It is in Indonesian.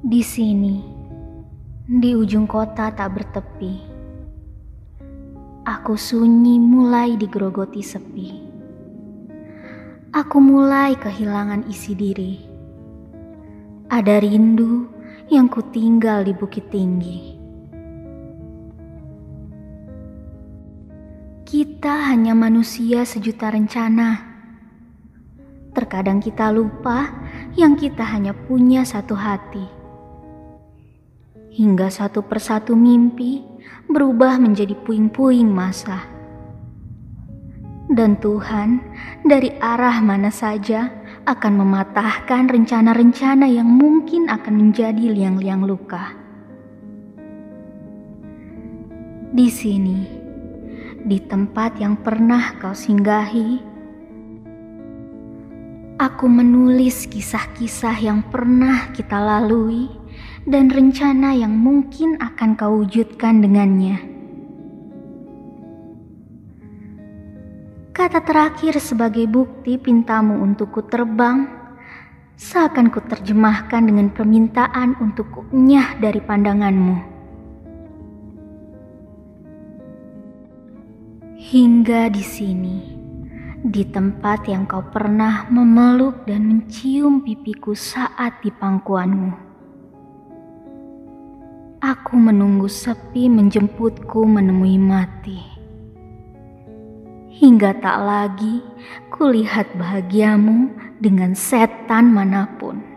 Di sini, di ujung kota tak bertepi, aku sunyi mulai digerogoti sepi. Aku mulai kehilangan isi diri. Ada rindu yang ku tinggal di bukit tinggi. Kita hanya manusia sejuta rencana. Terkadang kita lupa yang kita hanya punya satu hati hingga satu persatu mimpi berubah menjadi puing-puing masa. Dan Tuhan dari arah mana saja akan mematahkan rencana-rencana yang mungkin akan menjadi liang-liang luka. Di sini, di tempat yang pernah kau singgahi, aku menulis kisah-kisah yang pernah kita lalui dan rencana yang mungkin akan kau wujudkan dengannya. Kata terakhir sebagai bukti pintamu untuk ku terbang, seakan ku terjemahkan dengan permintaan untuk kunyah dari pandanganmu. Hingga di sini, di tempat yang kau pernah memeluk dan mencium pipiku saat di pangkuanmu. Aku menunggu sepi menjemputku menemui mati. Hingga tak lagi kulihat bahagiamu dengan setan mana pun.